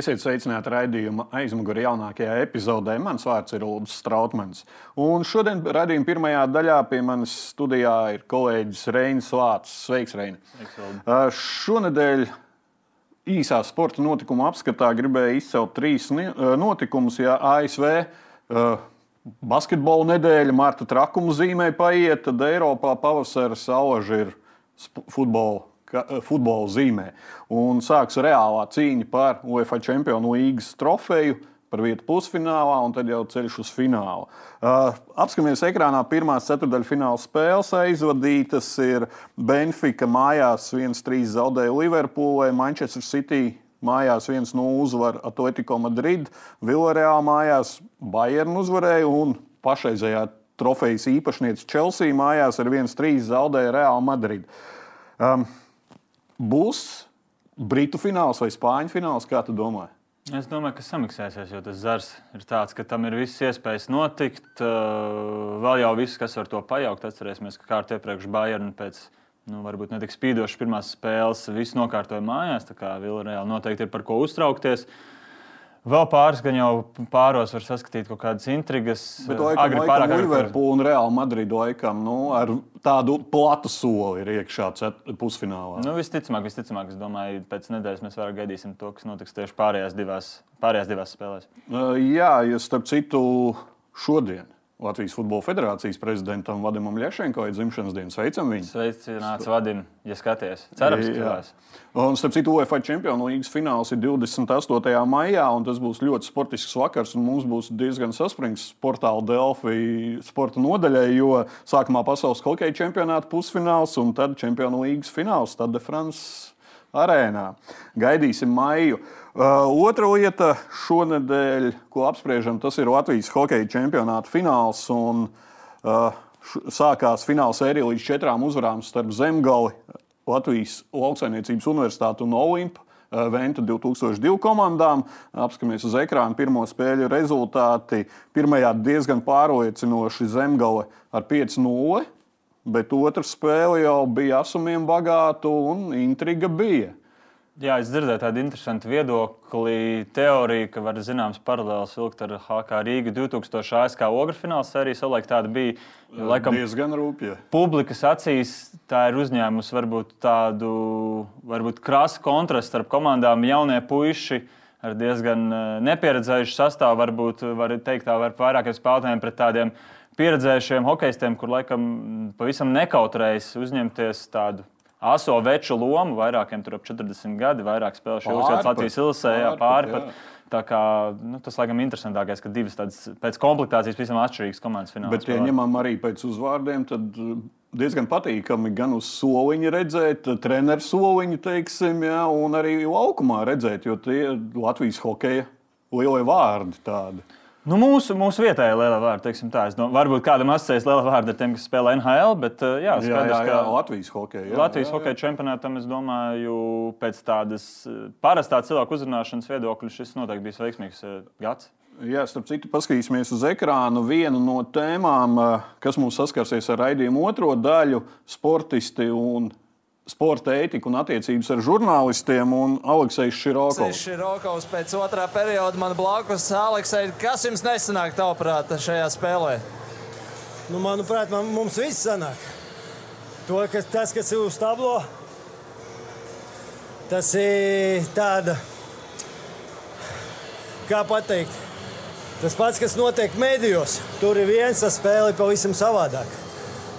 Esiet sveicināti raidījuma aizmugurē jaunākajā epizodē. Mans vārds ir Ulrichs Strautmans. Un šodien raidījuma pirmajā daļā pie manis studijā ir kolēģis Reinis Vācis. Sveiks, Reini! Uh, šonadēļ īsā sporta notikuma apskatā gribēju izcelt trīs notikumus. Ja ASV uh, basketbola nedēļa, Marta trakuma zīmē paiet, tad Eiropā pavasara sauža ir futbola futbola zīmē. Un sāks reālā cīņa par UEFA Čempionu līgas trofeju. Par vietu pusfinālā, un tad jau ceļš uz finālu. Uh, apskatāmies ekrānā, pirmās ceturdaļfināla spēles aizvadītas. Ir Benfica mājās 1-3 zaudēja Liverpoolē, Manchester City mājās 1-0 uzvar Atletico Madrid, Villarreal mājās Bayern uzvarēja un pašreizējā trofejas īpašniece Chelsea mājās ar 1-3 zaudēja Real Madrid. Um, būs Britu fināls vai Spāņu fināls? Kā tu domā? Es domāju, ka samaksāsies, jo tas zars ir tāds, ka tam ir visas iespējas notikt. Vēl jau viss, kas var to pajaukt, atcerēsimies, ka kārt iepriekš Bayern pēc nu, varbūt netik spīdošas pirmās spēles viss nokārtoja mājās. Tā kā Vilnius noteikti ir par ko uztraukties. Uh, Vēl pāris gan jau pāros var saskatīt kaut kādas intrigas. Bet laikam, laikam Liverpool un Real Madrid laikam nu, ar tādu platu soli ir iekšā pusfinālā. Nu, visticamāk, visticamāk, es domāju, pēc nedēļas mēs vairāk gaidīsim to, kas notiks tieši pārējās divās, pārējās divās spēlēs. Uh, jā, jo starp citu šodien Latvijas Futbola Federācijas prezidentam Vadimam Ljašenko ir dzimšanas diena. Sveicam viņu! Sveicināts Vadim, ja skaties! Cerams, ka tās. Un, starp citu, UEFA Čempionu līgas fināls ir 28. maijā, un tas būs ļoti sportisks vakars, un mums būs diezgan saspringts portāla Delfi sporta nodaļai, jo sākumā pasaules hokeja čempionāta pusfināls un tad Čempionu līgas fināls, tad de France arēnā. Gaidīsim maiju. Uh, otra lieta šonadēļ, ko apspriežam, tas ir Latvijas hokeja čempionāta fināls. Un, uh, sākās fināla sērija līdz četrām uzvarām starp Zemgali, Latvijas Lauksaimniecības Universitāti un Olimpu. Uh, Venta 2002 komandām. Apskatāmies uz ekrāna pirmo spēļu rezultāti. Pirmajā diezgan pārliecinoši Zemgale ar 5-0, bet otrā spēle jau bija asumiem bagāta un intriga bija. Jā, es dzirdēju tādu interesantu viedokli, teoriju, ka var zināms paralēls vilkt ar HK Rīga 2000 ASK ogru fināla sēriju. Savulaik tāda bija. Laikam, diezgan rūpīgi. Publikas acīs tā ir uzņēmusi varbūt tādu varbūt krasu kontrastu starp komandām. Jaunie puiši ar diezgan eh, nepieredzējušu sastāvu, varbūt var teikt tā, var vairākiem spēlētājiem pret tādiem pieredzējušiem hokeistiem, kur laikam pavisam nekautrējas uzņemties tādu aso veču lomu, vairākiem tur ap 40 gadi, vairāk spēlējuši ilgāk Latvijas ilsē, pāri pat. Tā kā, nu, tas, laikam, interesantākais, ka divas tādas pēc komplektācijas visam atšķirīgas komandas finālā. Bet, ja ņemam arī pēc uzvārdiem, tad uh, diezgan patīkami gan uz soliņa redzēt, treneru soliņu, teiksim, jā, un arī laukumā redzēt, jo tie Latvijas hokeja lielie vārdi tādi. Nu, mūsu, mūsu vietējā lielā vārda, teiksim tā. Domāju, varbūt kādam asociējas lielā vārda ar tiem, kas spēlē NHL, bet uh, jā, skaidrs, jā, jā, jā, Latvijas hokeja. Jā, Latvijas jā, jā. hokeja čempionātam, es domāju, pēc tādas uh, parastā cilvēku uzrunāšanas viedokļa šis noteikti bijis veiksmīgs uh, gads. Jā, starp citu, paskatīsimies uz ekrānu. Viena no tēmām, kas mums saskarsies ar raidījumu otro daļu, sportisti un sporta ētiku un attiecības ar žurnālistiem un Aleksējs Širokovs. Aleksējs Širokovs pēc otrā perioda man blakus. Aleksej, kas jums nesanāk tavuprāt šajā spēlē? Nu, manuprāt, man, mums viss sanāk. To, kas, tas, kas ir uz tablo, tas ir tāda, kā pateikt, tas pats, kas notiek mēdījos. Tur ir viens, tas spēle pavisam savādāk.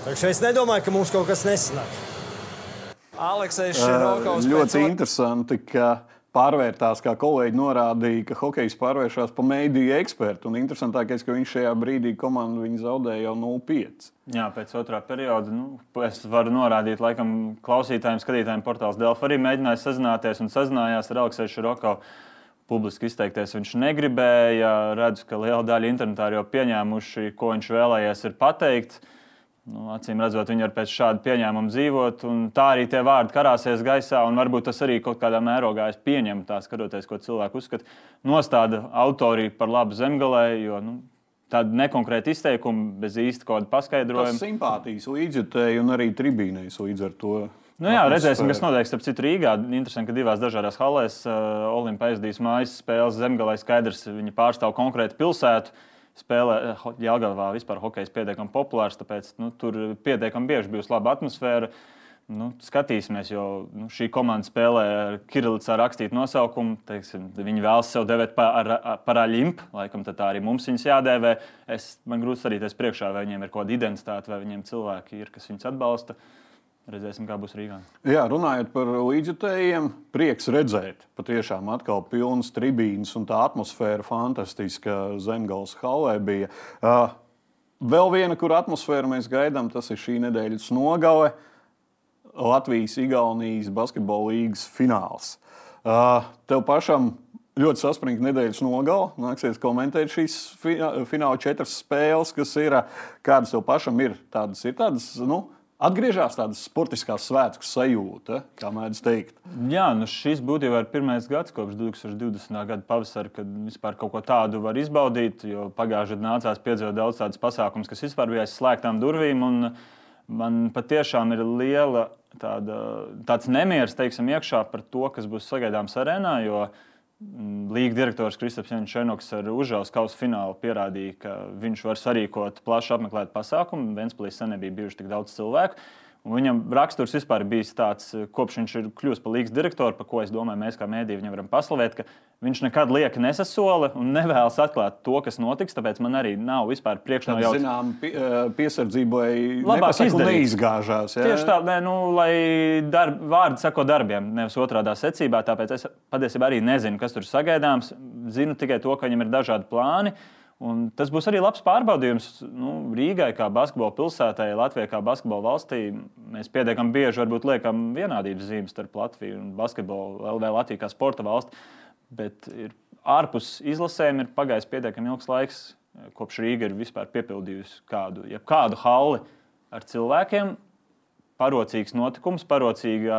Tā kā es nedomāju, ka mums kaut kas nesanāk. Aleksējs Širokovs. Ļoti pēc... interesanti, ka pārvērtās, kā kolēģi norādīja, ka hokejs pārvēršas par mēdīju ekspertu. Un interesantākais, ka viņš šajā brīdī komandu zaudēja jau 0-5. Jā, pēc otrā perioda nu, es varu norādīt, laikam, klausītājiem, skatītājiem, portāls Delfa arī mēģināja sazināties un sazinājās ar Aleksēju Širokovu. Publiski izteikties viņš negribēja. Redzu, ka liela daļa internetā jau pieņēmuši, ko viņš vēlējies pateikt. Uh, Nu, acīm redzot, viņi var pēc šāda pieņēmuma dzīvot, un tā arī tie vārdi karāsies gaisā. Varbūt tas arī kaut kādā mērogā es pieņemu, tā skatoties, ko cilvēku uzskata. Nostāda autoriju par labu zemgalē, jo nu, tāda nekonkrēta izteikuma bez īsta kaut kāda paskaidrojuma. Tas simpātijas līdzjutēji un arī tribīnēs līdz ar to. Nu, jā, redzēsim, kas notiks. Starp citu, Rīgā interesanti, ka divās dažādās halēs uh, Olimpija aizdīs mājas spēles zemgalē. Skaidrs, viņi pārstāv konkrētu pilsētu. Spēlē Jālgavā vispār hokejs pietiekami populārs, tāpēc nu, tur pietiekami bieži bijusi laba atmosfēra. Nu, skatīsimies, jo nu, šī komanda spēlē ar Kirillicā rakstītu nosaukumu. Teiksim, viņi vēlas sev devēt par, par aļimpu, laikam tā arī mums viņus jādēvē. Es, man grūti sarīties priekšā, vai viņiem ir kaut kāda identitāte, vai viņiem cilvēki ir, kas viņus atbalsta. Redzēsim, kā būs Rīgā. Jā, runājot par līdzjutējiem, prieks redzēt. Patiešām atkal pilns tribīns un tā atmosfēra fantastiska Zemgals halē bija. Uh, vēl viena, kur atmosfēru mēs gaidām, tas ir šī nedēļas nogale. Latvijas-Igaunijas basketbola līnijas fināls. Uh, tev pašam ļoti saspringta nedēļas nogala. Nāksies komentēt šīs fināla četras spēles, kas ir. Kādas tev pašam ir? Tādas ir tādas. Nu, Atgriežas tādas sportiskās svētku sajūta, kā mēdz teikt. Jā, nu šis būtībā ir pirmais gads kopš 2020. gada pavasara, kad vispār kaut ko tādu var izbaudīt. Jo pagājušajā gadā nācās piedzīvot daudz tādas pasākumus, kas vispār bija aiz slēgtām durvīm. Uh, man patiešām ir liela tāda, tāds nemieris teiksim, iekšā par to, kas būs sagaidāms arēnā. Jo mm, Līga direktors Kristaps Jančēnoks ar Užāles kausa finālu pierādīja, ka viņš var sarīkot plašu apmeklētu pasākumu. Ventspēlī sen nebija bijuši tik daudz cilvēku. Un viņam raksturs vispār bijis tāds, kopš viņš ir kļuvis par līgas direktoru, par ko es domāju, mēs kā mēdī viņam varam paslavēt, ka viņš nekad lieka nesasola un nevēlas atklāt to, kas notiks. Tāpēc man arī nav vispār priekšnojauts. Zinām, piesardzībai labāk neizgāžās. Jā? Tieši tā, ne, nu, lai darb, vārdi sako darbiem, nevis otrādā secībā. Tāpēc es patiesībā arī nezinu, kas tur sagaidāms. Zinu tikai to, ka viņam ir dažādi plāni. Un tas būs arī labs pārbaudījums nu, Rīgai, kā basketbola pilsētai, Latvijai, kā basketbola valstī. Mēs pietiekami bieži liekam vienādības zīmes starp Latviju un basketbolu, LV Latviju kā sporta valsti. Bet ir, ārpus izlasēm ir pagājis pietiekami ilgs laiks, kopš Rīga ir vispār piepildījusi kādu, kādu halli ar cilvēkiem. Parocīgs notikums, parocīga,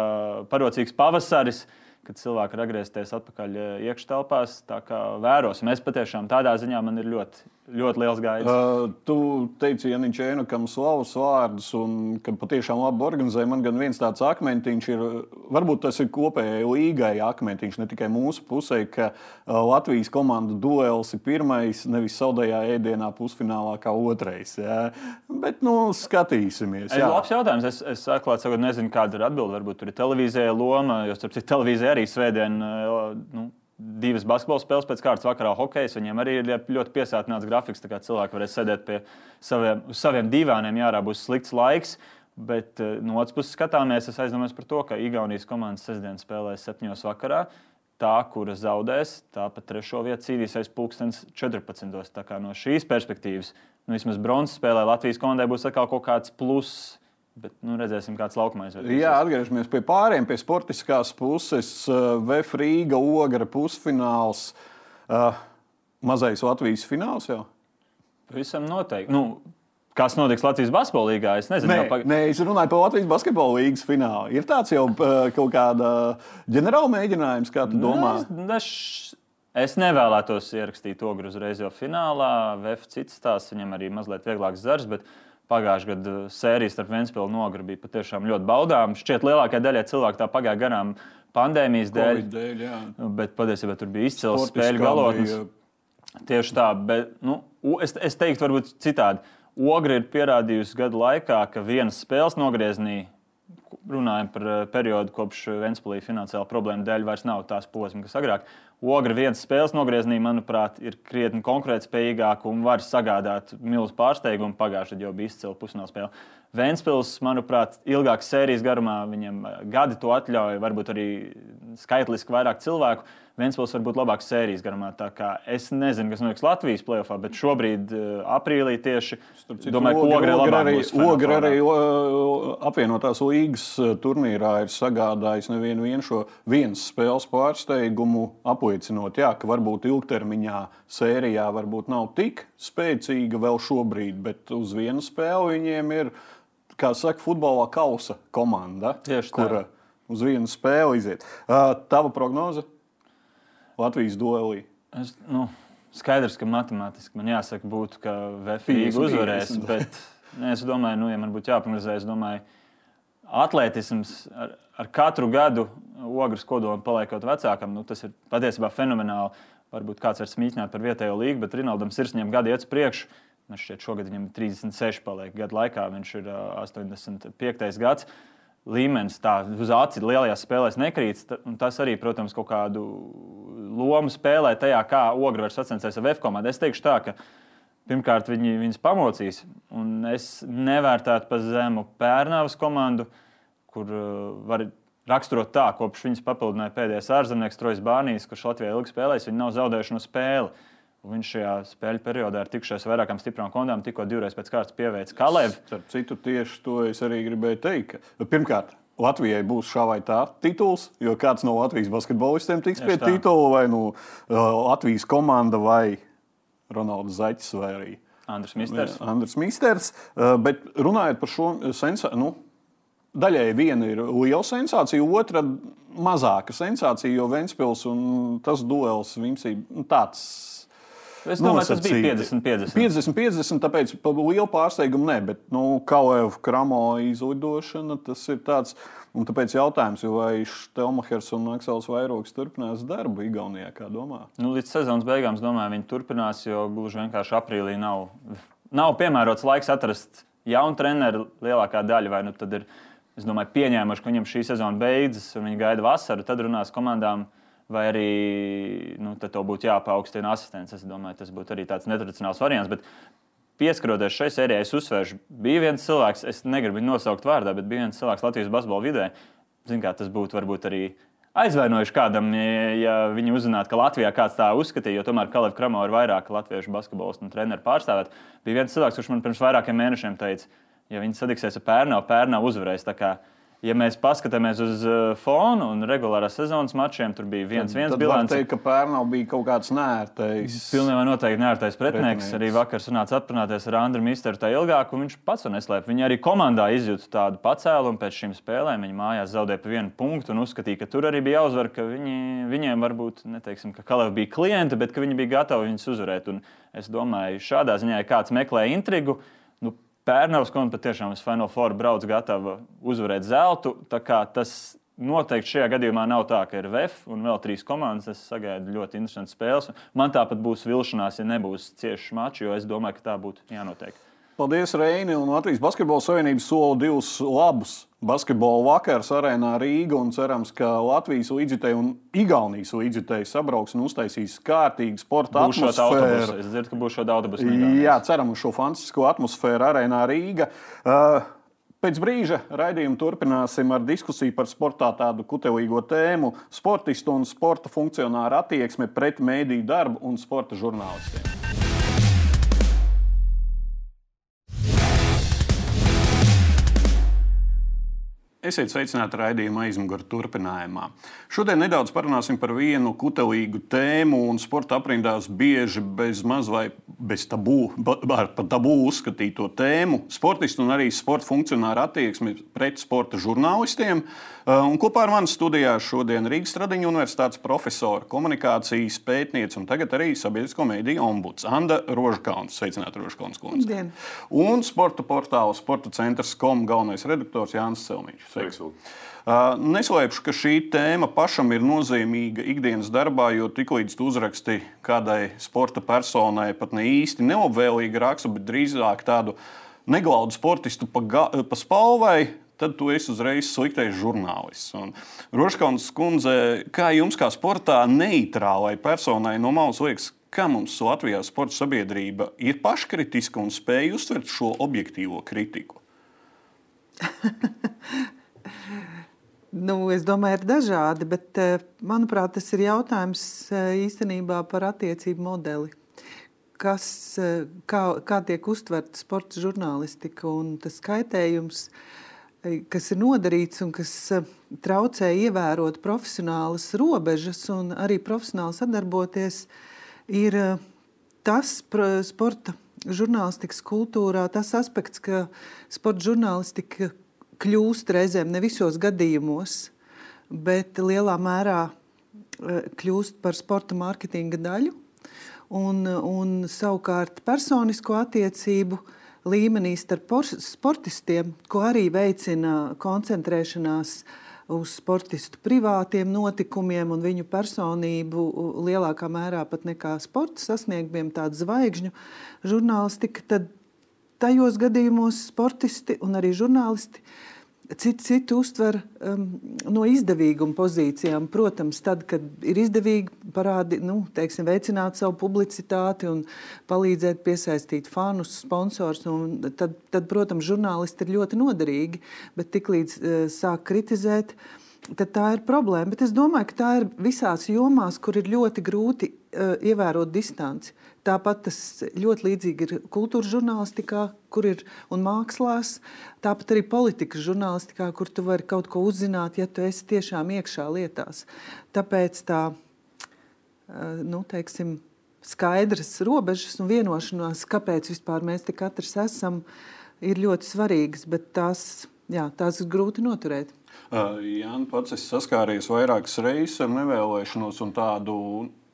parocīgs pavasaris. Uh, kad cilvēki var atgriezties atpakaļ eh, iekštelpās. Tā kā vērosim, es patiešām tādā ziņā man ir ļoti, ļoti liels gaids. Uh, tu teici, Janiņš Ēnukam slavas vārdus un ka patiešām labi organizē. Man gan viens tāds akmentiņš ir, varbūt tas ir kopējai līgai akmentiņš, ne tikai mūsu pusē, ka uh, Latvijas komanda duels ir pirmais, nevis saldējā ēdienā pusfinālā kā otrais. Jā. Bet, nu, skatīsimies. Jā. Es, labs jautājums. Es, es atklāti sakot, nezinu, kāda ir atbilde. Varbūt tur ir televīzijai loma, jo starp citu televīzijai arī svētdien nu, divas basketbola spēles pēc kārtas vakarā hokejs. Viņiem arī ir ļoti piesātināts grafiks, tā kā cilvēki varēs sēdēt pie saviem, saviem divāniem. Jā, būs slikts laiks. Bet no otras puses skatāmies, es aizdomājos par to, ka Igaunijas komandas sestdien spēlēs septiņos vakarā. Tā, kura zaudēs, tā pat trešo vietu cīnīsies pulkstenis 14. Tā kā no šīs perspektīvas, nu, vismaz bronzas spēlē Latvijas komandai būs kaut kāds pluss Bet nu, redzēsim, kāds laukumais ir. Jā, atgriežamies pie pārējiem, pie sportiskās puses. Eh, VF Rīga, Ogre pusfināls, uh, mazais Latvijas fināls jau. Pavisam noteikti. Nu, Kas notiks Latvijas basketbola līgā? Es nezinu, nē, pag... nē, es runāju par Latvijas basketbola līnijas finālu. Ir tāds jau uh, kaut kāda ģenerāla mēģinājums, kā tu domā? Es, es nevēlētos ierakstīt ogru uzreiz jau finālā. VF cits stāsts, viņam arī mazliet vieglāks zars. Bet pagājušā gada sērijas starp Vēnspilsnu un Nogru bija patiešām ļoti baudāma. Šķiet, lielākajai daļai cilvēku tā pagāja garām pandēmijas dēļ. dēļ jā. bet patiesībā tur bija izcils spēļu galotnes. Bija... Tieši tā, bet nu, es, es teiktu, varbūt citādi. Ogra ir pierādījusi gadu laikā, ka vienas spēles nogriezienī, runājot par eh, periodu kopš Vēnspilsnes finansiāla problēma dēļ, vairs nav tās posmas, kas agrāk. Ogra viens spēles nogriezienī, manuprāt, ir krietni konkurētspējīgāka un var sagādāt milzu pārsteigumu. Pagājušajā gadā jau bija izcila pusfināla spēle. Vēnspils, manuprāt, ilgākas sērijas garumā viņam eh, gadi to atļauj, varbūt arī skaitliski vairāk cilvēku. Vēnspils var būt labāks sērijas garumā. Es nezinu, kas notiks Latvijas plēsoņā, bet šobrīd, uh, aprīlī tieši citu, domāju, ka Ogre, Ogre arī, Ogre arī apvienotās līgas turnīrā ir sagādājis nevienu šo vienas spēles pārsteigumu, apliecinot, jā, ka varbūt ilgtermiņā sērijā varbūt nav tik spēcīga vēl šobrīd, bet uz vienu spēli viņiem ir, kā saka, futbolā kausa komanda, kur uz vienu spēli iziet. Uh, tava prognoze? Latvijas duelī? Es, nu, skaidrs, ka matemātiski man jāsaka, būtu, ka VFīgi uzvarēs. Bet, ne, es domāju, nu, ja man būtu jāprognozē, es domāju, atletisms ar, ar katru gadu ogres kodolu paliekot vecākam, nu, tas ir patiesībā fenomenāli. Varbūt kāds var smīķināt par vietējo līgu, bet Rinaldam Sirsņiem gadi iet uz priekšu. Man šķiet, šogad viņam ir 36 paliek gadu laikā, viņš ir 85. gads. Līmenis tā uz aci lielajās spēlēs nekrīt. Tas arī, protams, kaut kādu lomu spēlē tajā, kā ogre var sacensties ar F komandu. Es teikšu tā, ka pirmkārt viņi viņus pamocīs, un es nevērtētu pa zemu Pērnavas komandu, kur var raksturot tā, kopš viņas papildināja pēdējais ārzemnieks Trojas Bārnijas, kurš Latvijā ilgi spēlējis, viņi nav zaudējuši no spēli. Un viņš šajā spēļu periodā ir tikšies vairākām stiprām kondām, tikko divreiz pēc kārtas pieveicis Kalēvu. Starp citu, tieši to es arī gribēju teikt. Ka, pirmkārt, Latvijai būs šā vai tā tituls, jo kāds no Latvijas basketbolistiem tiks pie titula, vai nu no Latvijas komanda, vai Ronalds Zaķis, vai arī Andris Misters. Andris Misters. Bet runājot par šo sensāciju. Nu, Daļai viena ir liela sensācija, otra mazāka sensācija, jo Ventspils un tas duels Vimsī nu, tāds. Es domāju, tas bija 50-50. 50-50, tāpēc par lielu pārsteigumu ne, bet nu, Kalēva kramo izlidošana tas ir tāds. Un tāpēc jautājums, vai Štelmachers un Aksels Vairogs turpinās darbu Igaunijā, kā domā? Nu, līdz sezonas beigām, domāju, viņi turpinās, jo gluži vienkārši aprīlī nav, nav piemērots laiks atrast jaunu treneru lielākā daļa. Vai nu tad ir es domāju, pieņēmuši, ka viņam šī sezona beidzas un viņi gaida vasaru, tad runās komandām. Vai arī nu, to būtu jāpaukstina asistents. Es domāju, tas būtu arī tāds netradicionāls variants. Bet pieskaroties šai sērijai, es uzsvēršu, bija viens cilvēks, es negribu viņu nosaukt vārdā, bet bija viens cilvēks Latvijas basketbola vidē. Zinu, kā tas būtu varbūt arī aizvainojuši kādam, ja viņi uzzinātu, ka Latvijā kāds tā uzskatīja, jo tomēr Kalevs Kramo ir vairāk latviešu basketbolistu un treneru pārstāvēt. Bija viens cilvēks, kurš man pirms vairākiem mēnešiem teica, ja viņi satiksies ar Pērnu, Pērnu uzvarēs. Ja mēs paskatāmies uz uh, fonu un regulārās sezonas mačiem, tur bija viens, viens bilants. Es teiktu, ka Pērnau bija kaut kāds nērtais. Pilnībā noteikti nērtais pretinieks. pretinieks. Arī vakar sanāca aprunāties ar Andru Misteru tā ilgāk, un viņš pats to neslēp. Viņi arī komandā izjūta tādu pacēlumu pēc šīm spēlēm. Viņi mājās zaudēja pa vienu punktu un uzskatīja, ka tur arī bija jāuzvar, ka viņi, viņiem varbūt, neteiksim, ka Kalev bija klienti, bet ka viņi bija gatavi viņus uzvarēt. Un es domāju, šādā ziņā, ja kāds meklē intrigu, Pērnavas komanda patiešām uz Final Four brauc gatava uzvarēt zeltu. Tas noteikti šajā gadījumā nav tā, ka ir VF un vēl trīs komandas. Es sagaidu ļoti interesantas spēles. Man tāpat būs vilšanās, ja nebūs cieši mači, jo es domāju, ka tā būtu jānotiek. Paldies, Reini un Latvijas Basketbola Savienības sola divus labus basketbola vakars arēnā Rīga. Cerams, ka Latvijas līdzjutēji un Igaunijas līdzjutēji sabrauks un uztaisīs kārtīgu sporta būs atmosfēru. Es dzirdu, ka būs šāda autobusa. Jā, ceram uz šo fantastisko atmosfēru arēnā Rīga. Uh, Pēc brīža raidījumu turpināsim ar diskusiju par sportā tādu kutelīgo tēmu - sportistu un sporta funkcionāru attieksmi pret mēdīju darbu un sporta žurnālistiem. Esiet sveicināti raidījuma aizmugurē turpinājumā. Šodien nedaudz parunāsim par vienu kutelīgu tēmu, un sporta aprindās bieži bez maz vai bez tabū, par tabū uzskatīto tēmu - sportistu un arī sporta funkcionāru attieksmi pret sporta žurnālistiem. Uh, un kopā ar mani studijā šodien Rīgas Tradiņu universitātes profesora, komunikācijas pētniece un tagad arī sabiedrisko mediju ombuds Anna Rožkauns. Sveicināti, Rožkauns kundze. Un sporta portāla Sporta centrs kom galvenais redaktors Jānis Selmiņš. Uh, neslēpšu, ka šī tēma pašam ir nozīmīga ikdienas darbā, jo tiklīdz uzraksti kādai sporta personai pat ne īsti neobvēlīgu rakstu, bet drīzāk tādu neglaudu sportistu pa, pa spalvai, tad tu esi uzreiz sliktais žurnālists. Roškauns kundze, kā jums kā sportā neitrālai personai no malas liekas, kā mums Latvijā sporta sabiedrība ir paškritiska un spēj uztvert šo objektīvo kritiku? Nu, es domāju, ir dažādi, bet eh, manuprāt, tas ir jautājums eh, īstenībā par attiecību modeli. Kas, eh, kā, kā tiek uztverta sporta žurnālistika un tas kaitējums, kas ir nodarīts un kas traucē ievērot profesionālas robežas un arī profesionāli sadarboties, ir tas sporta žurnālistikas kultūrā, tas aspekts, ka sporta žurnālistika kļūst reizēm ne visos gadījumos, bet lielā mērā eh, kļūst par sporta mārketinga daļu. Un, un savukārt personisko attiecību līmenī starp sportistiem, ko arī veicina koncentrēšanās uz sportistu privātiem notikumiem un viņu personību lielākā mērā pat nekā sporta sasniegumiem, tāda zvaigžņu žurnālistika, tad tajos gadījumos sportisti un arī žurnālisti citu, citu uztver um, no izdevīguma pozīcijām. Protams, tad, kad ir izdevīgi parādi, nu, teiksim, veicināt savu publicitāti un palīdzēt piesaistīt fanus, sponsors, tad, tad, protams, žurnālisti ir ļoti noderīgi. Bet tiklīdz uh, sāk kritizēt, tad tā ir problēma. Bet es domāju, ka tā ir visās jomās, kur ir ļoti grūti uh, ievērot distanci. Tāpat tas ļoti līdzīgi ir kultūras žurnālistikā, kur ir un mākslās. Tāpat arī politikas žurnālistikā, kur tu vari kaut ko uzzināt, ja tu esi tiešām iekšā lietās. Tāpēc tā, nu, teiksim, skaidras robežas un vienošanās, kāpēc vispār mēs te katrs esam, ir ļoti svarīgas, bet tās, jā, tās ir grūti noturēt. Uh, Jā, pats esmu saskāries vairākas reizes ar nevēlēšanos un tādu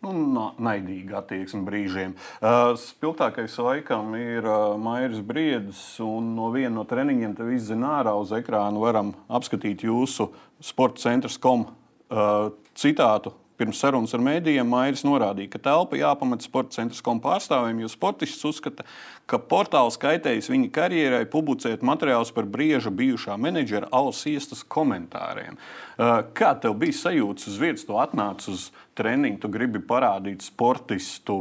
nu, naidīga attieksme brīžiem. Uh, spilgtākais laikam ir uh, Mairis Briedis, un no viena no treniņiem te izzina ārā uz ekrāna varam apskatīt jūsu sporta centrs kom uh, citātu Pirms sarunas ar mēdījiem Mairis norādīja, ka telpa jāpamet sporta centra pārstāvjiem, jo sportists uzskata, ka portāls kaitējis viņa karjerai publicēt materiālus par brieža bijušā menedžera Alas iestas komentāriem. Uh, kā tev bija sajūta uz vietas, tu atnāc uz treniņu, tu gribi parādīt sportistu,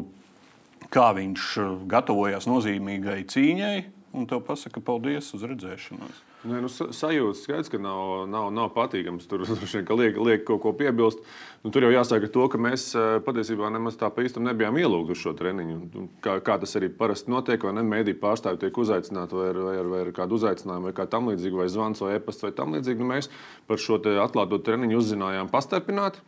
kā viņš uh, gatavojās nozīmīgai cīņai, un tev pasaka paldies uz redzēšanos. Nē, nu, sajūta skaidrs, ka nav, nav, nav patīkams. Tur liek, liek kaut ko piebilst. Nu, tur jau jāsaka to, ka mēs eh, patiesībā nemaz tā pa īstam nebijām ielūgti uz šo treniņu. Nu, kā, kā tas arī parasti notiek, vai ne? Mēdīņu pārstāvji tiek uzaicināti vai vai, vai ar kādu uzaicinājumu, vai kā tam līdzīgi, vai zvans, vai e-pasts, vai tam līdzīgi. Nu, mēs par šo atklāto treniņu uzzinājām pastarpināti.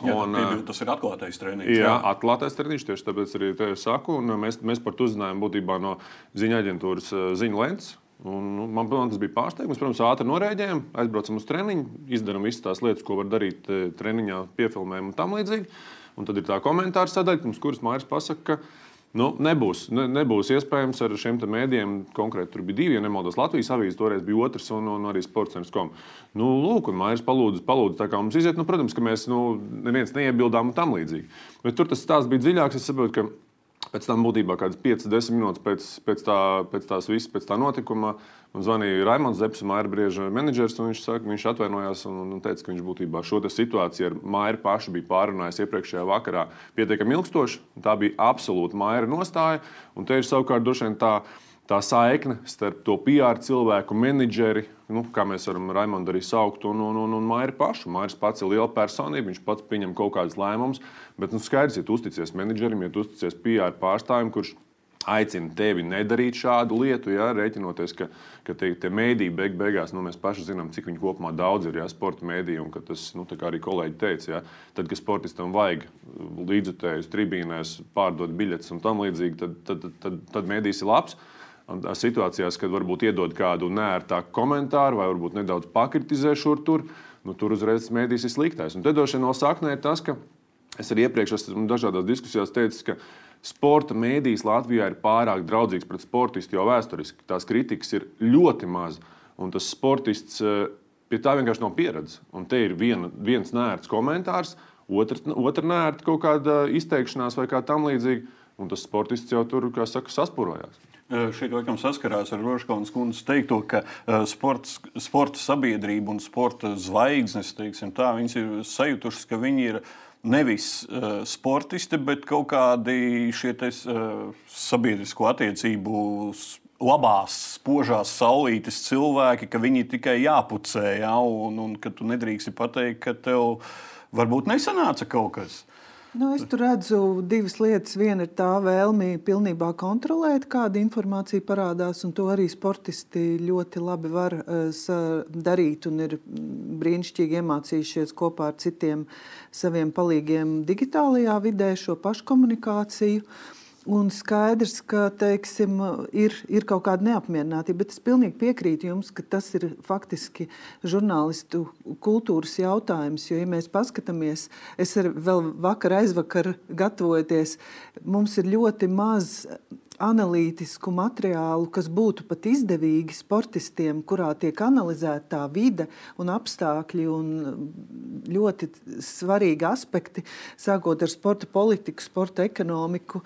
Jā, un, piebil, tas ir atklātais treniņš. Jā, jā. atklātais treniņš tieši tāpēc arī te saku. Mēs, mēs par to uzzinājām būtībā no ziņa aģentūras ziņu lentes. Un, nu, man protams, tas bija pārsteigums. Protams, ātri norēģējām, aizbraucam uz treniņu, izdarām visas tās lietas, ko var darīt eh, treniņā, piefilmējam un tam līdzīgi. Un tad ir tā komentāra sadaļa, kuras Mairis pasaka, ka Nu, nebūs, ne, nebūs iespējams ar šiem mēdījiem. Konkrēti, tur bija divi, ja nemaldos. Latvijas avīzes toreiz bija otrs, un, un arī sports.com. Nu, lūk, un Mairis palūdza, palūdza tā kā mums iziet. Nu, protams, ka mēs nu, neviens neiebildām un tam līdzīgi. Bet tur tas stāsts bija dziļāks. Es saprotu, ka Pēc tam būtībā kādas 5-10 minūtes pēc, pēc, tā, pēc tās visas, pēc tā notikuma, man zvanīja Raimons Zepsi, Maija Brieža menedžers, viņš, saka, viņš atvainojās un, un teica, ka viņš būtībā šo situāciju ar Maiju pašu bija pārunājis iepriekšējā vakarā pietiekami ilgstoši. Tā bija absolūta Maija nostāja, un te ir savukārt droši vien tā tā saikne starp to PR cilvēku, menedžeri, nu, kā mēs varam Raimondu arī saukt, un, un, un, un Maiju pašu. Maijas pats ir liela personība, viņš pats pieņem kaut kādus lēmumus, bet nu, skaidrs, ja tu uzticies menedžerim, ja tu uzticies PR pārstāvim, kurš aicina tevi nedarīt šādu lietu, ja, rēķinoties, ka, ka tie, tie mēdīji beig, beigās, nu, mēs paši zinām, cik viņi kopumā daudz ir, ja sporta mēdīji, un tas, nu, kā arī kolēģi teica, ja, tad, kad sportistam vajag līdzutējus tribīnēs pārdot biļetes un tam līdzīgi, tad, tad, tad, tad, tad mēdījis ir labs situācijās, kad varbūt iedod kādu nērtāku komentāru vai varbūt nedaudz pakritizē šur tur, nu, tur uzreiz mēdīs ir sliktais. Un te droši vien no saknē ir tas, ka es arī iepriekš esmu dažādās diskusijās teicis, ka sporta mēdījis Latvijā ir pārāk draudzīgs pret sportistu jau vēsturiski. Tās kritikas ir ļoti maz, un tas sportists eh, pie tā vienkārši nav pieredzes. Un te ir viena, viens nērts komentārs, otra nērta kaut kāda izteikšanās vai kā tam līdzīga, un tas sportists jau tur, kā saka, saspurojās. Šeit laikam saskarās ar Roškaunas kundzes teikto, ka sports, sporta sabiedrība un sporta zvaigznes, teiksim, tā, viņas ir sajutušas, ka viņi ir nevis uh, sportisti, bet kaut kādi šie te, uh, sabiedrisko attiecību labās, spožās saulītes cilvēki, ka viņi tikai jāpucē, ja, un, un ka tu nedrīksti pateikt, ka tev varbūt nesanāca kaut kas. Nu, es tur redzu divas lietas. Viena ir tā vēlme pilnībā kontrolēt, kāda informācija parādās, un to arī sportisti ļoti labi var uh, darīt un ir brīnišķīgi iemācījušies kopā ar citiem saviem palīgiem digitālajā vidē šo paškomunikāciju. Uh, Un skaidrs, ka teiksim, ir, ir kaut kāda neapmierinātība, bet es pilnīgi piekrītu jums, ka tas ir faktiski žurnālistu kultūras jautājums. Jo, ja mēs paskatāmies, es vēl vakar, aizvakar gatavojoties, mums ir ļoti maz analītisku materiālu, kas būtu pat izdevīgi sportistiem, kurā tiek analizēta tā vide un apstākļi un ļoti svarīgi aspekti, sākot ar sporta politiku, sporta ekonomiku.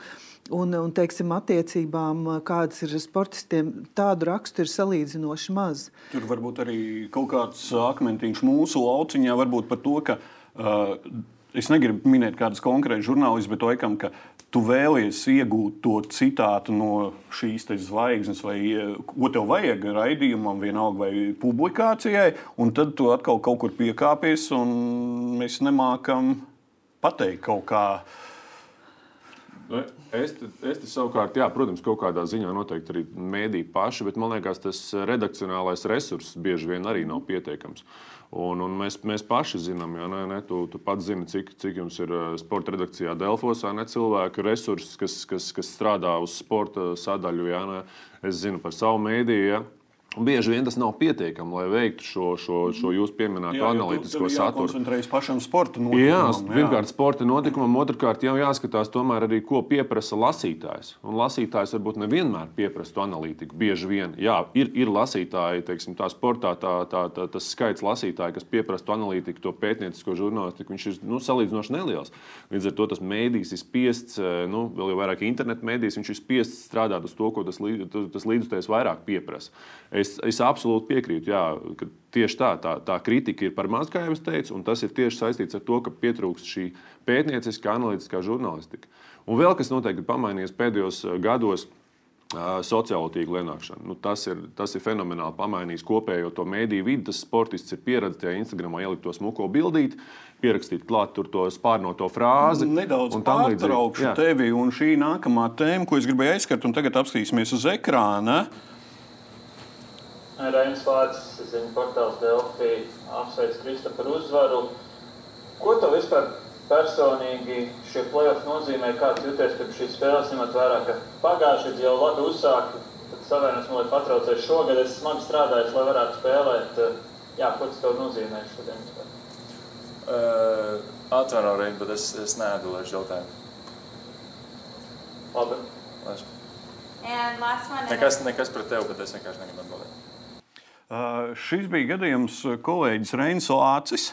Un, un teiksim, attiecībām, kādas ir sportistiem, tādu rakstu ir salīdzinoši maz. Tur varbūt arī kaut kāds akmentiņš mūsu lauciņā, varbūt par to, ka uh, es negribu minēt kādus konkrētus žurnālistus, bet to ekam, ka tu vēlies iegūt to citātu no šīs zvaigznes, vai ko tev vajag raidījumam, vienalga vai publikācijai, un tad tu atkal kaut kur piekāpies, un mēs nemākam pateikt kaut kā. Nu, es, te, es te savukārt, jā, protams, kaut kādā ziņā noteikti arī mēdīju paši, bet man liekas, tas redakcionālais resurss bieži vien arī nav pietiekams. Un, un mēs, mēs paši zinām, ja ne, ne, tu, tu pats zini, cik, cik jums ir eh, sporta redakcijā Delfos, ne cilvēku resursi, kas, kas, kas strādā uz sporta sadaļu. Ja, ne. Es zinu par savu mēdīju. Ja. Bieži vien tas nav pietiekami, lai veiktu šo, šo, šo jūsu pieminēto jā, analītisko saturu. Koncentrējas pašam sporta notikumam. Jā, pirmkārt, sporta notikumam, otrkārt, jau jāskatās tomēr arī, ko pieprasa lasītājs. Un lasītājs varbūt nevienmēr pieprasa to analītiku. Bieži vien, jā, ir, ir lasītāji, teiksim, tā sportā, tā, tā, tā, tas skaits lasītāji, kas pieprasa to analītiku, to pētniecisko žurnālistiku, viņš ir nu, salīdzinoši neliels. Līdz ar to tas mēdījis ir spiests, eh, nu, vēl jau vairāk internetu mēdījis, viņš ir spiests strādāt uz to, ko tas, tas līdzutējs vairāk pieprasa. Es, es absolūti piekrītu, jā, ka tieši tā, tā, tā kritika ir par maz, kā jau es teicu, un tas ir tieši saistīts ar to, ka pietrūkst šī pētnieciskā, analītiskā žurnālistika. Un vēl kas noteikti ir pamainījies pēdējos eh, gados. Sociālo tīklu ienākšana. Nu, tas, ir, tas ir fenomenāli pamainījis kopējo to mēdīju vidi. Tas sportists ir pieredzējis tajā Instagramā ielikt to smuko bildīti, pierakstīt klāt to spārnoto frāzi. Nedaudz pārtraukšu tevi un šī nākamā tēma, ko es gribēju aizskart, un tagad apskatīsimies uz ekrāna. Reinas Vārts, es zinu, portāls Delfī apsveic Kristoferu uzvaru. Ko tev vispār personīgi šie playoff nozīmē, kāds jūties pirms šīs spēles, ņemot vērā, ka pagājušajā gadā jau labi uzsāka, tad savienojums man patraucēja šogad, es smagi strādāju, lai varētu spēlēt. Jā, ko tas tev nozīmē šodien? Uh, Atvaino, Reini, bet es, es neatbildēšu jautājumu. Labi. Nekas, nekas pret tevi, bet es vienkārši negribu atbildēt. Šis bija gadījums kolēģis Reinis Lācis.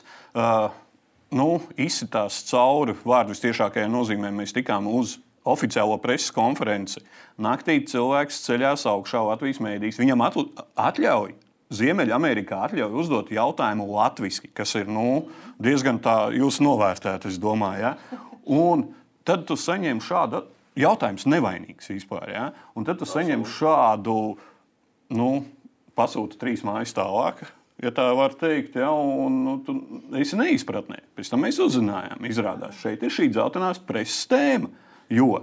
Nu, izsitās cauri vārdu visciešākajā nozīmē. Mēs tikām uz oficiālo preses konferenci. Naktī cilvēks ceļās augšā Latvijas mēdīs. Viņam atļauj, Ziemeļamerikā atļauj uzdot jautājumu latviešu, kas ir nu, diezgan tā jūs novērtēt, es domāju. Ja? Un tad tu saņem šādu jautājumu, nevainīgs vispār. Ja? Un tad tu saņem šādu. Nu, pasūta trīs mājas tālāk. Ja tā var teikt, ja, un nu, tu esi neizpratnē. Pēc tam mēs uzzinājām, izrādās, šeit ir šī dzeltenās preses tēma. Jo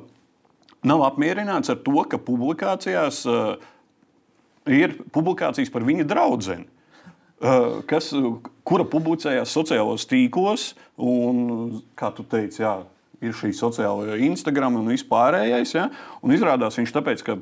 nav apmierināts ar to, ka publikācijās uh, ir publikācijas par viņa draugu. Uh, kas, kura publicējās sociālajos tīklos, un, kā tu teici, jā, ir šī sociālā Instagram un vispārējais. Ja? Un izrādās viņš tāpēc, ka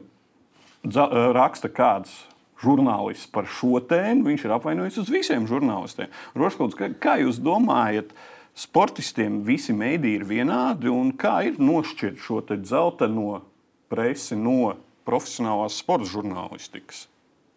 raksta kāds žurnālists par šo tēmu, viņš ir apvainojis uz visiem žurnālistiem. Roškauts, kā, kā jūs domājat? Sportistiem visi mēdī ir vienādi, un kā ir nošķirt šo dzelteno presi no profesionālās sporta žurnālistikas?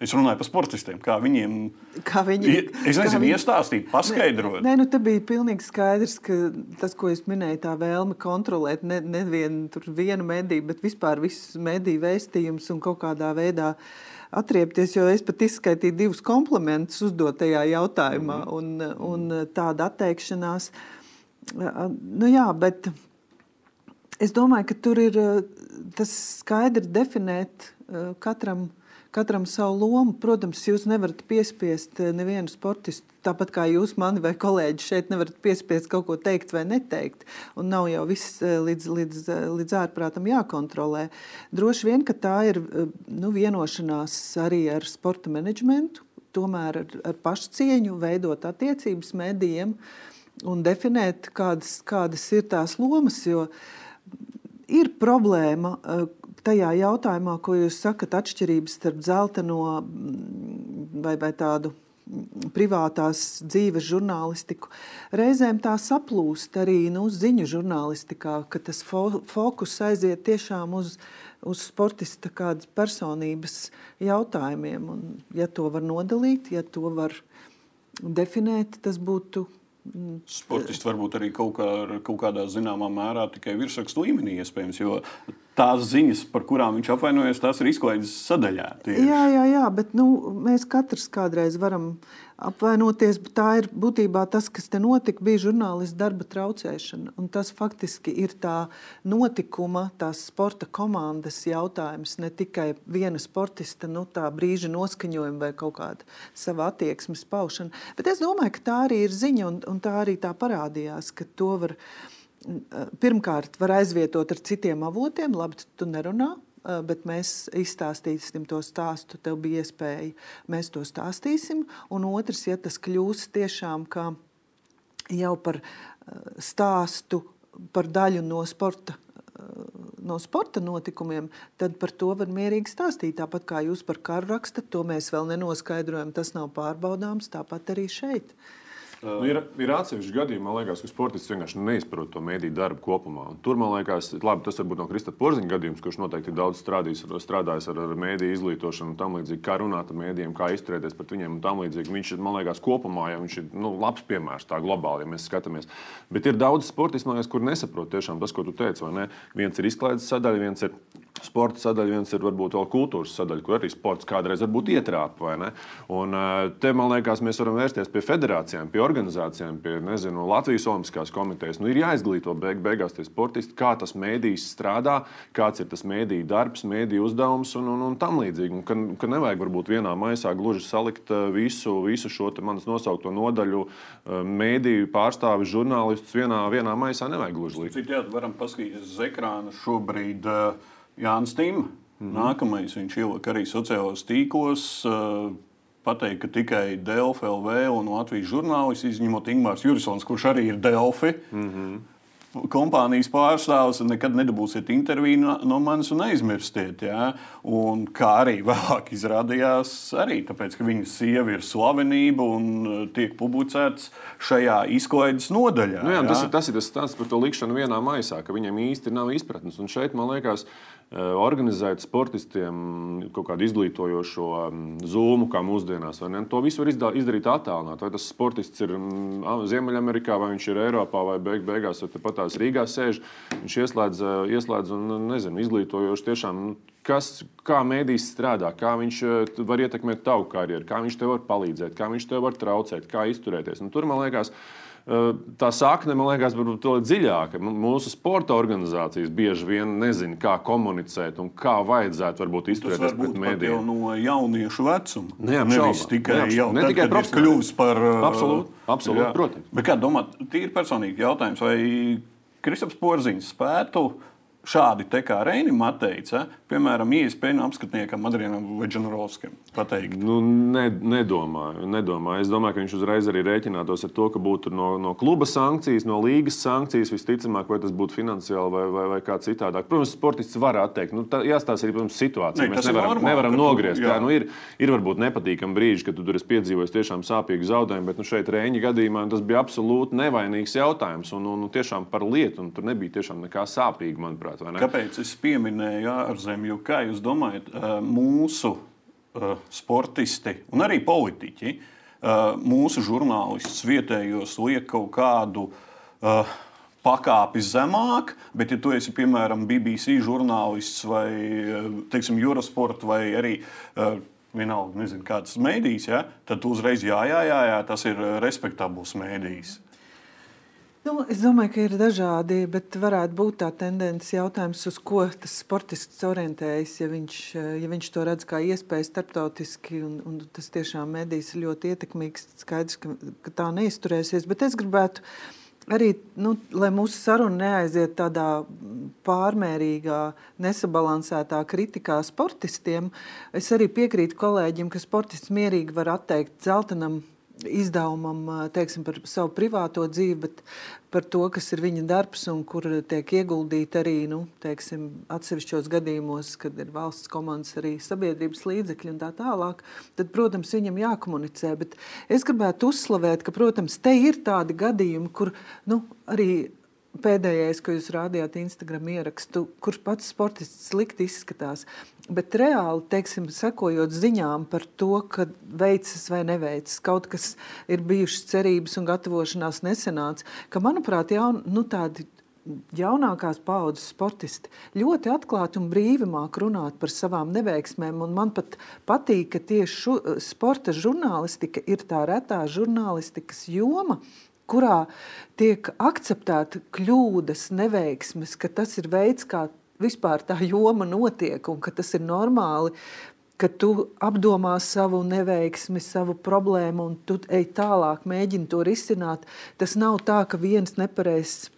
Es runāju par sportistiem, kā viņiem kā viņi, es nezinu, viņi, iestāstīt, paskaidrot. Nē, nu, tā bija pilnīgi skaidrs, ka tas, ko es minēju, tā vēlme kontrolēt nevienu ne vienu mediju, bet vispār visus mediju vēstījumus un kaut kādā veidā uh, atriepties, jo es pat izskaitīju divus komplementus uzdotajā jautājumā, mm. un, un tāda atteikšanās. Nu, jā, bet es domāju, ka tur ir tas skaidri definēt katram katram savu lomu. Protams, jūs nevarat piespiest eh, nevienu sportistu, tāpat kā jūs mani vai kolēģi šeit nevarat piespiest kaut ko teikt vai neteikt. Un nav jau viss eh, līdz, līdz, eh, līdz ārprātam jākontrolē. Droši vien, ka tā ir nu, vienošanās arī ar sporta menedžmentu, tomēr ar, ar pašcieņu veidot attiecības medijiem un definēt, kādas, kādas ir tās lomas. Jo ir problēma, tajā jautājumā, ko jūs sakat, atšķirības starp zeltaino mm, vai, vai tādu privātās dzīves žurnālistiku, reizēm tā saplūst arī nu, ziņu žurnālistikā, ka tas fo fokus aiziet tiešām uz, uz sportista kādas personības jautājumiem. Un, ja to var nodalīt, ja to var definēt, tas būtu Sportisti varbūt arī kaut, kā, kaut kādā zināmā mērā tikai virsrakstu līmenī iespējams, jo tās ziņas, par kurām viņš apvainojas, tās ir izklaides sadaļā. Tieši. Jā, jā, jā, bet nu, mēs katrs kādreiz varam apvainoties. Tā ir būtībā tas, kas te notika, bija žurnālistu darba traucēšana. Un tas faktiski ir tā notikuma, tās sporta komandas jautājums, ne tikai viena sportista nu, brīža noskaņojuma vai kaut kāda sava attieksmes paušana. Bet es domāju, ka tā arī ir ziņa, un, un tā arī tā parādījās, ka to var pirmkārt var aizvietot ar citiem avotiem. Labi, tu nerunā, bet mēs izstāstīsim to stāstu. Tev bija iespēja, mēs to stāstīsim. Un otrs, ja tas kļūs tiešām jau par stāstu, par daļu no sporta. No sporta notikumiem, tad par to var mierīgi stāstīt. Tāpat kā jūs par karu rakstat, to mēs vēl nenoskaidrojam. Tas nav pārbaudāms, tāpat arī šeit. Uh, Nu, ir, ir atsevišķi gadījumi, man liekas, ka sportists vienkārši neizprot to mēdīju darbu kopumā. Un tur man liekas, labi, tas varbūt no Krista Porziņa gadījums, kurš noteikti daudz strādājis, strādājis ar, ar mēdīju izglītošanu un tam līdzīgi, kā runāt ar mēdījiem, kā izturēties pret viņiem un tam līdzīgi. Viņš ir, man liekas, kopumā, ja viņš ir nu, labs piemērs tā globāli, ja mēs skatāmies. Bet ir daudz sportistu, liekas, kur nesaprot tiešām tas, ko tu teici. Viens ir izklaides sadaļa, viens ir sporta sadaļa, viens ir varbūt vēl kultūras sadaļa, kur arī sports kādreiz varbūt ietrāpa. Un te, man liekas, mēs varam vērsties pie federācijām, pie organizācijām, pie nezinu, Latvijas Olimpiskās komitejas. Nu, ir jāizglīto beig, beigās tie sportisti, kā tas mēdījis strādā, kāds ir tas mēdīju darbs, mēdīju uzdevums un, un, un tam līdzīgi. Un, ka, ka nevajag varbūt vienā maisā gluži salikt eh, visu, visu šo manas nosaukto nodaļu, eh, mēdīju pārstāvi, žurnālistus vienā, vienā maisā. Nevajag gluži likt. Citādi varam paskatīties uz ekrāna šobrīd. Uh, Jānis Tīm. Mm -hmm. Nākamais viņš ielika arī sociālajos tīklos. Uh, pateikt, ka tikai Delfa LV un Latvijas žurnālisti, izņemot Ingūns Jurisons, kurš arī ir Delfi. Mm -hmm. Kompānijas pārstāvis nekad nedabūsiet interviju no, manis un aizmirstiet. Ja? Un kā arī vēlāk izrādījās, arī tāpēc, ka viņa sieva ir slavenība un uh, tiek publicēts šajā izklaides nodaļā. Nu jā, ja? tas, ir, tas ir tas stāsts par to likšanu vienā maisā, ka viņam īsti nav izpratnes. Un šeit man liekas, ka organizēt sportistiem kaut kādu izglītojošo mm, zūmu, kā mūsdienās. To visu var izdarīt attālināti. Vai tas sportists ir mm, Ziemeļamerikā, vai viņš ir Eiropā, vai beig beigās pat tās Rīgā sēž. Viņš ieslēdz, eh, ieslēdz un nezinu, izglītojoši tiešām. Kas, kā mēdīs strādā, kā viņš eh, var ietekmēt tavu karjeru, kā viņš tev var palīdzēt, kā viņš tev var traucēt, kā izturēties. Un tur man liekas, ka tā sakne, man liekas, varbūt tā dziļāka. Mūsu sporta organizācijas bieži vien nezina, kā komunicēt un kā vajadzētu varbūt izturēties pret mēdījiem. Jau no jauniešu vecuma. Nevis tikai neapšaubām. jau ne tikai kļuvis par. Absolūti, absolūti protams. Bet kā domāt, tīri personīgi jautājums, vai Kristaps Porziņš spētu šādi te kā Reinim atteica, piemēram, ISPN apskatniekam Adrianam Veģenovskim pateikt? Nu, ne, nedomāju, nedomāju. Es domāju, ka viņš uzreiz arī rēķinātos ar to, ka būtu no, no kluba sankcijas, no līgas sankcijas visticamāk, vai tas būtu finansiāli vai, vai, vai kā citādāk. Protams, sportists var atteikt. Nu, tā, jāstāsta arī, protams, situācija. Ne, Mēs nevaram, normāli, nevaram nogriezt. Jā. Jā, nu, ir, ir varbūt nepatīkami brīži, kad tu tur esi piedzīvojis tiešām sāpīgu zaudējumu, bet nu, šeit Reņģa gadījumā tas bija absolūti nevainīgs jautājums un, un, un tiešām par lietu. Tur nebija tiešām nekā sāpīga, manuprāt manuprāt. Kāpēc es pieminēju ārzemju? Kā jūs domājat, mūsu sportisti un arī politiķi, mūsu žurnālistus vietējos liek kaut kādu pakāpi zemāk, bet, ja tu esi piemēram BBC žurnālists vai teiksim, Eurosport vai arī vienalga, nezinu, kāds mēdījis, ja, tad uzreiz jā, jā, jā, jā, tas ir respektabls mēdījis. Nu, es domāju, ka ir dažādi, bet varētu būt tā tendence jautājums, uz ko tas sportists orientējas. Ja viņš, ja viņš to redz kā iespēju starptautiski, un, un tas tiešām ir ļoti ietekmīgs, skaidrs, ka, ka tā neizturēsies. Bet es gribētu arī, nu, lai mūsu saruna neaiziet tādā pārmērīgā, nesabalansētā kritikā sportistiem, es arī piekrītu kolēģim, ka sportists mierīgi var atteikt zeltainam izdevumam teiksim, par savu privāto dzīvi, bet par to, kas ir viņa darbs un kur tiek ieguldīti arī nu, teiksim, atsevišķos gadījumos, kad ir valsts komandas, arī sabiedrības līdzekļi un tā tālāk, tad, protams, viņam jākomunicē. Bet es gribētu uzslavēt, ka, protams, te ir tādi gadījumi, kur nu, arī pēdējais, ko jūs rādījāt Instagram ierakstu, kurš pats sportists slikti izskatās. Bet reāli, teiksim, sekojot ziņām par to, ka veicas vai neveicas, kaut kas ir bijušas cerības un gatavošanās nesenāts, ka, manuprāt, jaun, nu, tādi jaunākās paudzes sportisti ļoti atklāti un brīvi māk runāt par savām neveiksmēm. Man pat patīk, ka tieši šu, sporta žurnālistika ir tā retā žurnālistikas joma, kurā tiek akceptēta kļūdas, neveiksmes, ka tas ir veids, kā vispār tā joma notiek un ka tas ir normāli. Ka tu apdomā savu neveiksmi, savu problēmu, un tu ej tālāk, mēģini to risināt. Tas nav tā, ka viens nepareizs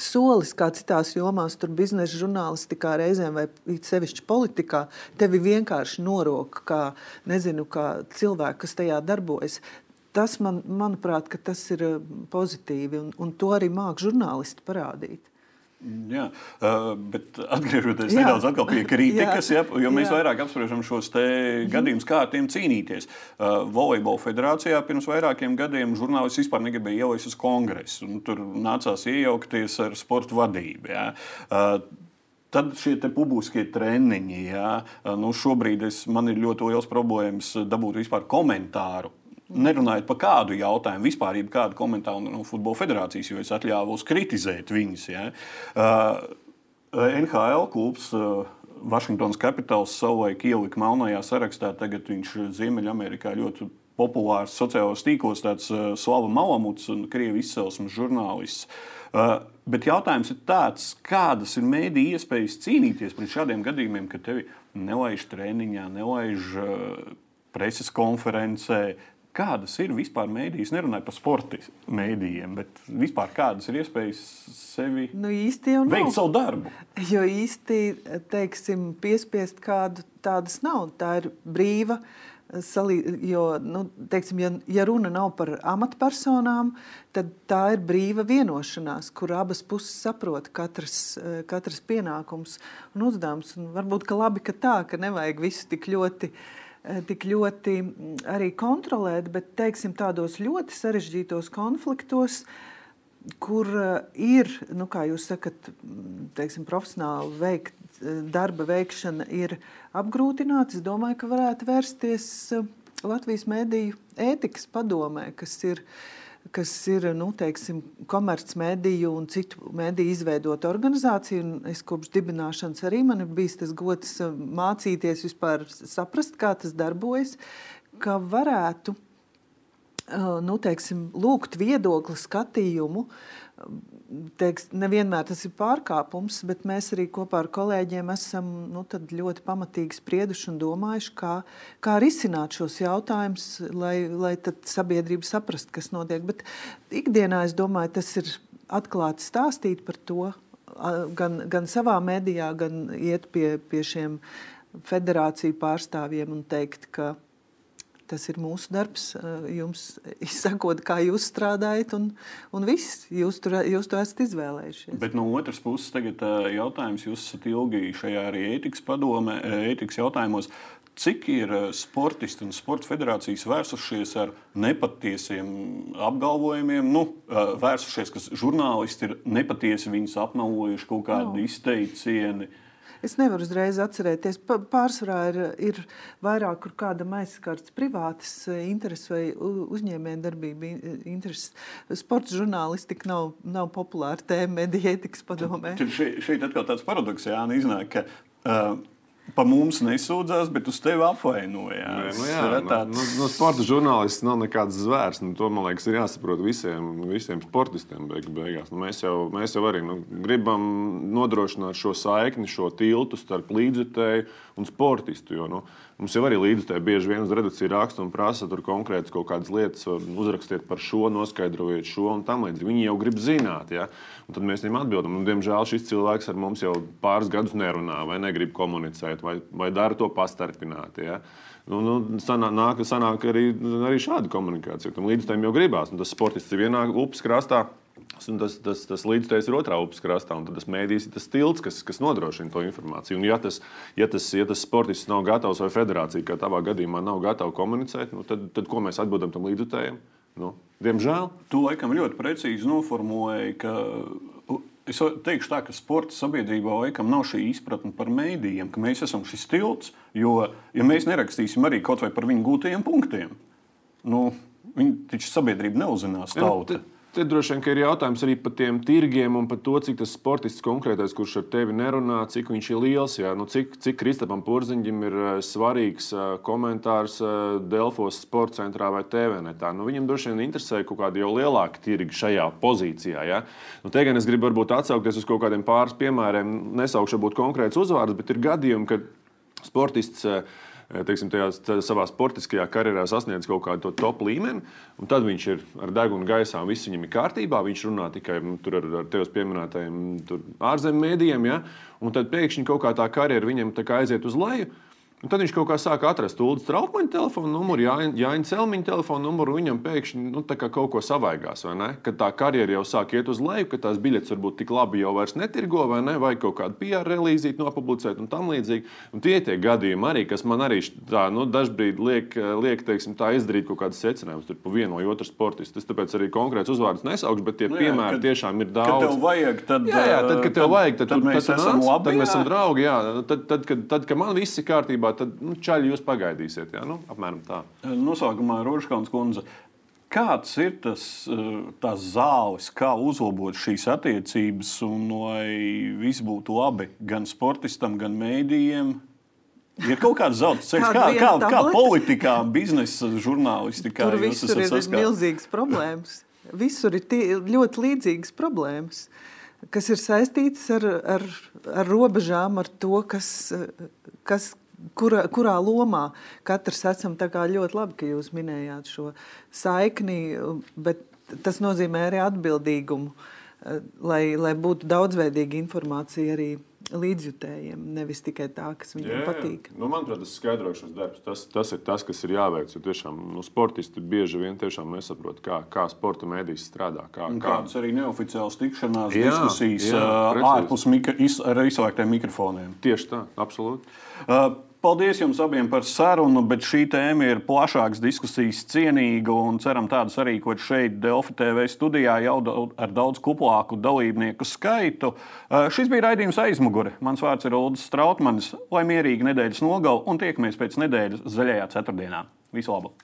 solis, kā citās jomās, tur biznesa žurnālistikā reizēm vai sevišķi politikā, tevi vienkārši norok kā, nezinu, kā cilvēku, kas tajā darbojas. Tas, man, manuprāt, tas ir eh, pozitīvi, un, un to arī māca žurnālisti parādīt. Jā, bet atgriežoties jā. nedaudz pie kritikas, jā. Ja, jo mēs jā. vairāk apspriežam šos gadījumus, kā ar tiem cīnīties. Volejbola federācijā pirms vairākiem gadiem žurnālisti vispār negribēja ielaist uz kongresu. Tur nācās iejaukties ar sporta vadību. Jā. Tad šie publiskie treniņi, jā, nu šobrīd es, man ir ļoti liels problēmas dabūt vispār komentāru nerunājot par kādu jautājumu, vispār kādu komentāru no Futbola federācijas, jo es atļāvos kritizēt viņus. Ja. Uh, NHL klubs. Uh, Vašingtonas kapitāls savulaik ielika melnajā sarakstā. Tagad viņš Ziemeļamerikā ļoti populārs sociālajos tīklos, tāds uh, Slava Malamuts un krievu izcelsmes žurnālists. Uh, bet jautājums ir tāds, kādas ir mēdī iespējas cīnīties pret šādiem gadījumiem, kad tevi nelaiž treniņā, nelaiž uh, preses konferencē, Kādas ir vispār mēdīs? Nerunāju par sporta mēdījiem, bet vispār kādas ir iespējas sevi nu, veikt savu darbu? Jo īsti, teiksim, piespiest kādu tādas nav. Tā ir brīva. Salī, jo, nu, teiksim, ja, ja runa nav par amatpersonām, tad tā ir brīva vienošanās, kur abas puses saprot katras, katras pienākums un uzdevums. Un varbūt ka labi, ka tā, ka nevajag visu tik ļoti uh, Eh, tik ļoti mm, arī kontrolēt, bet teiksim, tādos ļoti sarežģītos konfliktos, kur eh, ir, nu, kā jūs sakat, mm, teiksim, profesionāli veikt, eh, darba veikšana ir apgrūtināta. Es domāju, ka varētu vērsties Latvijas mediju ētikas padomē, kas ir uh, kas ir nu, teiksim, komercmediju un citu mediju izveidota organizācija. Es kopš dibināšanas arī man ir bijis tas gods eh, mācīties, vispār saprast, kā tas darbojas, ka varētu eh, nu, teiksim, lūgt viedokli, skatījumu teiks, nevienmēr tas ir pārkāpums, bet mēs arī kopā ar kolēģiem esam nu, ļoti pamatīgi sprieduši un domājuši, kā, kā risināt šos jautājumus, lai, lai sabiedrība saprastu, kas notiek. Bet ikdienā es domāju, tas ir atklāti stāstīt par to gan, gan savā medijā, gan iet pie, pie šiem federāciju pārstāvjiem un teikt, ka tas ir mūsu darbs. Eh, jums izsakot, kā jūs strādājat, un, un viss, jūs, tur, jūs to esat izvēlējušies. Bet no otras puses, tagad eh, jautājums, jūs esat ilgi šajā arī ētikas padomē, eh, ētikas jautājumos. Cik ir sportisti un sporta federācijas vērsušies ar nepatiesiem apgalvojumiem, nu, vērsušies, ka žurnālisti ir nepatiesi viņus apmelojuši, kaut kādi no. izteicieni? Uh, Es nevaru uzreiz atcerēties. Pārsvarā ir, ir vairāk, kur kādam aizskarts privātas e, intereses vai uzņēmējdarbība intereses. Sports žurnālistika nav, nav populāra tēma mediētikas padomē. Šeit, šeit atkal tāds paradoks, Jāni, iznāk, ka uh, Pa mums nesūdzās, bet uz tevi apvainojās. Nu, jā, nu, tāds... nu, nu, sporta žurnālists nav nekāds zvērs. Nu, to man liekas, ir jāsaprot visiem, visiem sportistiem. Beig, beigās. Nu, mēs, jau, mēs jau arī nu, gribam nodrošināt šo saikni, šo tiltu starp līdzjutēju un sportistu. Jo, nu, Mums jau arī līdzekļi bieži vien uz redakciju raksta un prasa tur konkrētas kaut kādas lietas, uzrakstiet par šo, noskaidrojiet šo un tam līdzīgi. Viņi jau grib zināt, ja? un tad mēs viņiem atbildam. Un, diemžēl šis cilvēks ar mums jau pāris gadus nerunā vai negrib komunicēt. vai, vai dara to pastarpināti. Ja? Nu, nu, sanāk, nāk, sanāk arī, arī šāda komunikācija. Tam līdz tam jau gribās. Nu, tas sportists ir vienā upes krastā, Un tas, tas, tas līdzstājs ir otrā upes krastā, un tas mēdīs ir tas tilts, kas, kas nodrošina to informāciju. Un, ja, tas, ja, tas, ja tas sportists nav gatavs vai federācija, kā tavā gadījumā, nav gatava komunicēt, nu, tad, tad ko mēs atbildam tam līdzutējiem? Nu, diemžēl. Tu laikam ļoti precīzi noformulēji, ka es teikšu tā, ka sporta sabiedrībā laikam nav šī izpratne par mēdījiem, ka mēs esam šis tilts, jo ja mēs nerakstīsim arī kaut vai par viņu gūtajiem punktiem, nu, viņi taču sabiedrība neuzzinās tautu. Te droši vien ir jautājums arī par tiem tirgiem un par to, cik tas sportists konkrētais, kurš ar tevi nerunā, cik viņš ir liels. Jā. Nu, cik, cik Kristapam Porziņģim ir uh, svarīgs uh, komentārs uh, Delfos sporta centrā vai TVNetā. Nu, viņam droši vien interesē kaut kādi jau lielāki tirgi šajā pozīcijā. Jā. Nu, te gan es gribu varbūt atsaukties uz kaut kādiem pāris piemēriem. Nesaukšu varbūt konkrēts uzvārds, bet ir gadījumi, kad sportists. Uh, Eh, teiksim, tajā, savā sportiskajā karjerā sasniedz kaut kādu top līmeni, un tad viņš ir ar degunu gaisā, un viss viņam ir kārtībā. Viņš runā tikai nu, ar, ar tevis pieminētajiem ārzemju mēdījiem, ja? un tad pēkšņi kaut kā tā karjera viņam tā aiziet uz leju. Un tad viņš kaut kā sāk atrast Ulu Strautmaņa telefonu numuru, Jāņa, Celmiņa telefonu numuru. Viņam pēkšņi nu, kaut ko savaigās? Kad tā karjera jau sāk iet uz leju, ka tās biļetes varbūt tik labi jau vairs netirgo, vai ne? Vai kaut kādu PR relīzīti nopublicēt un tam līdzīgi. Un tie tie gadījumi arī, kas man arī tā, nu, dažbrīd liek, liek teiksim, tā izdarīt kaut kādas secinājumus par vienu vai otru sportistu. Es tāpēc arī konkrēts uzvārdus nesaukšu, bet tie nu, jā, piemēri kad, tiešām ir daudz. Kad tev vajag, tad, jā, jā, tad kad tev tad, vajag, tad, tad, tad mēs tad, esam nāc, labi. Tad mēs esam draugi, jā. Tad, tad, kad, tad, kad man viss ir kārtībā kārtībā, tad nu, čaļi jūs pagaidīsiet. Jā, nu, apmēram tā. Noslēgumā Rožkauns kundze. Kāds ir tas zāles, kā uzlabot šīs attiecības, un lai viss būtu labi gan sportistam, gan mēdījiem? Ir kaut kāds zelta ceļš, kā, kā, kā politikā, biznesa žurnālistikā. Tur visur ir saskāt. milzīgas problēmas. Visur ir tie, ļoti līdzīgas problēmas, kas ir saistītas ar, ar, ar robežām, ar to, kas, kas, Kurā, kurā lomā katrs esam ļoti labi, ka jūs minējāt šo saikni, bet tas nozīmē arī atbildīgumu, eh, lai, lai būtu daudzveidīga informācija arī līdzjutējiem, nevis tikai tā, kas viņiem jā, patīk. Nu, manuprāt, tas skaidrošais darbs, tas, tas ir tas, kas ir jāveic. Jo tiešām nu, sportisti bieži vien nesaprot, kā, kā sporta mēdīs strādā. Kā, kā... Kādas arī neoficiālas tikšanās, jā, diskusijas jā, ārpus mikro, ar izslēgtiem mikrofoniem. Tieši tā, absolūti. Uh, Paldies jums abiem par sarunu, bet šī tēma ir plašākas diskusijas cienīga un ceram tādas arī, ko šeit Delfi TV studijā jau ar daudz kuplāku dalībnieku skaitu. Uh, šis bija raidījums aizmugure. Mans vārds ir Ulrichs Strautmanis. Lai mierīgi nedēļas nogalu un tiekamies pēc nedēļas zaļajā ceturtdienā. Visu labu!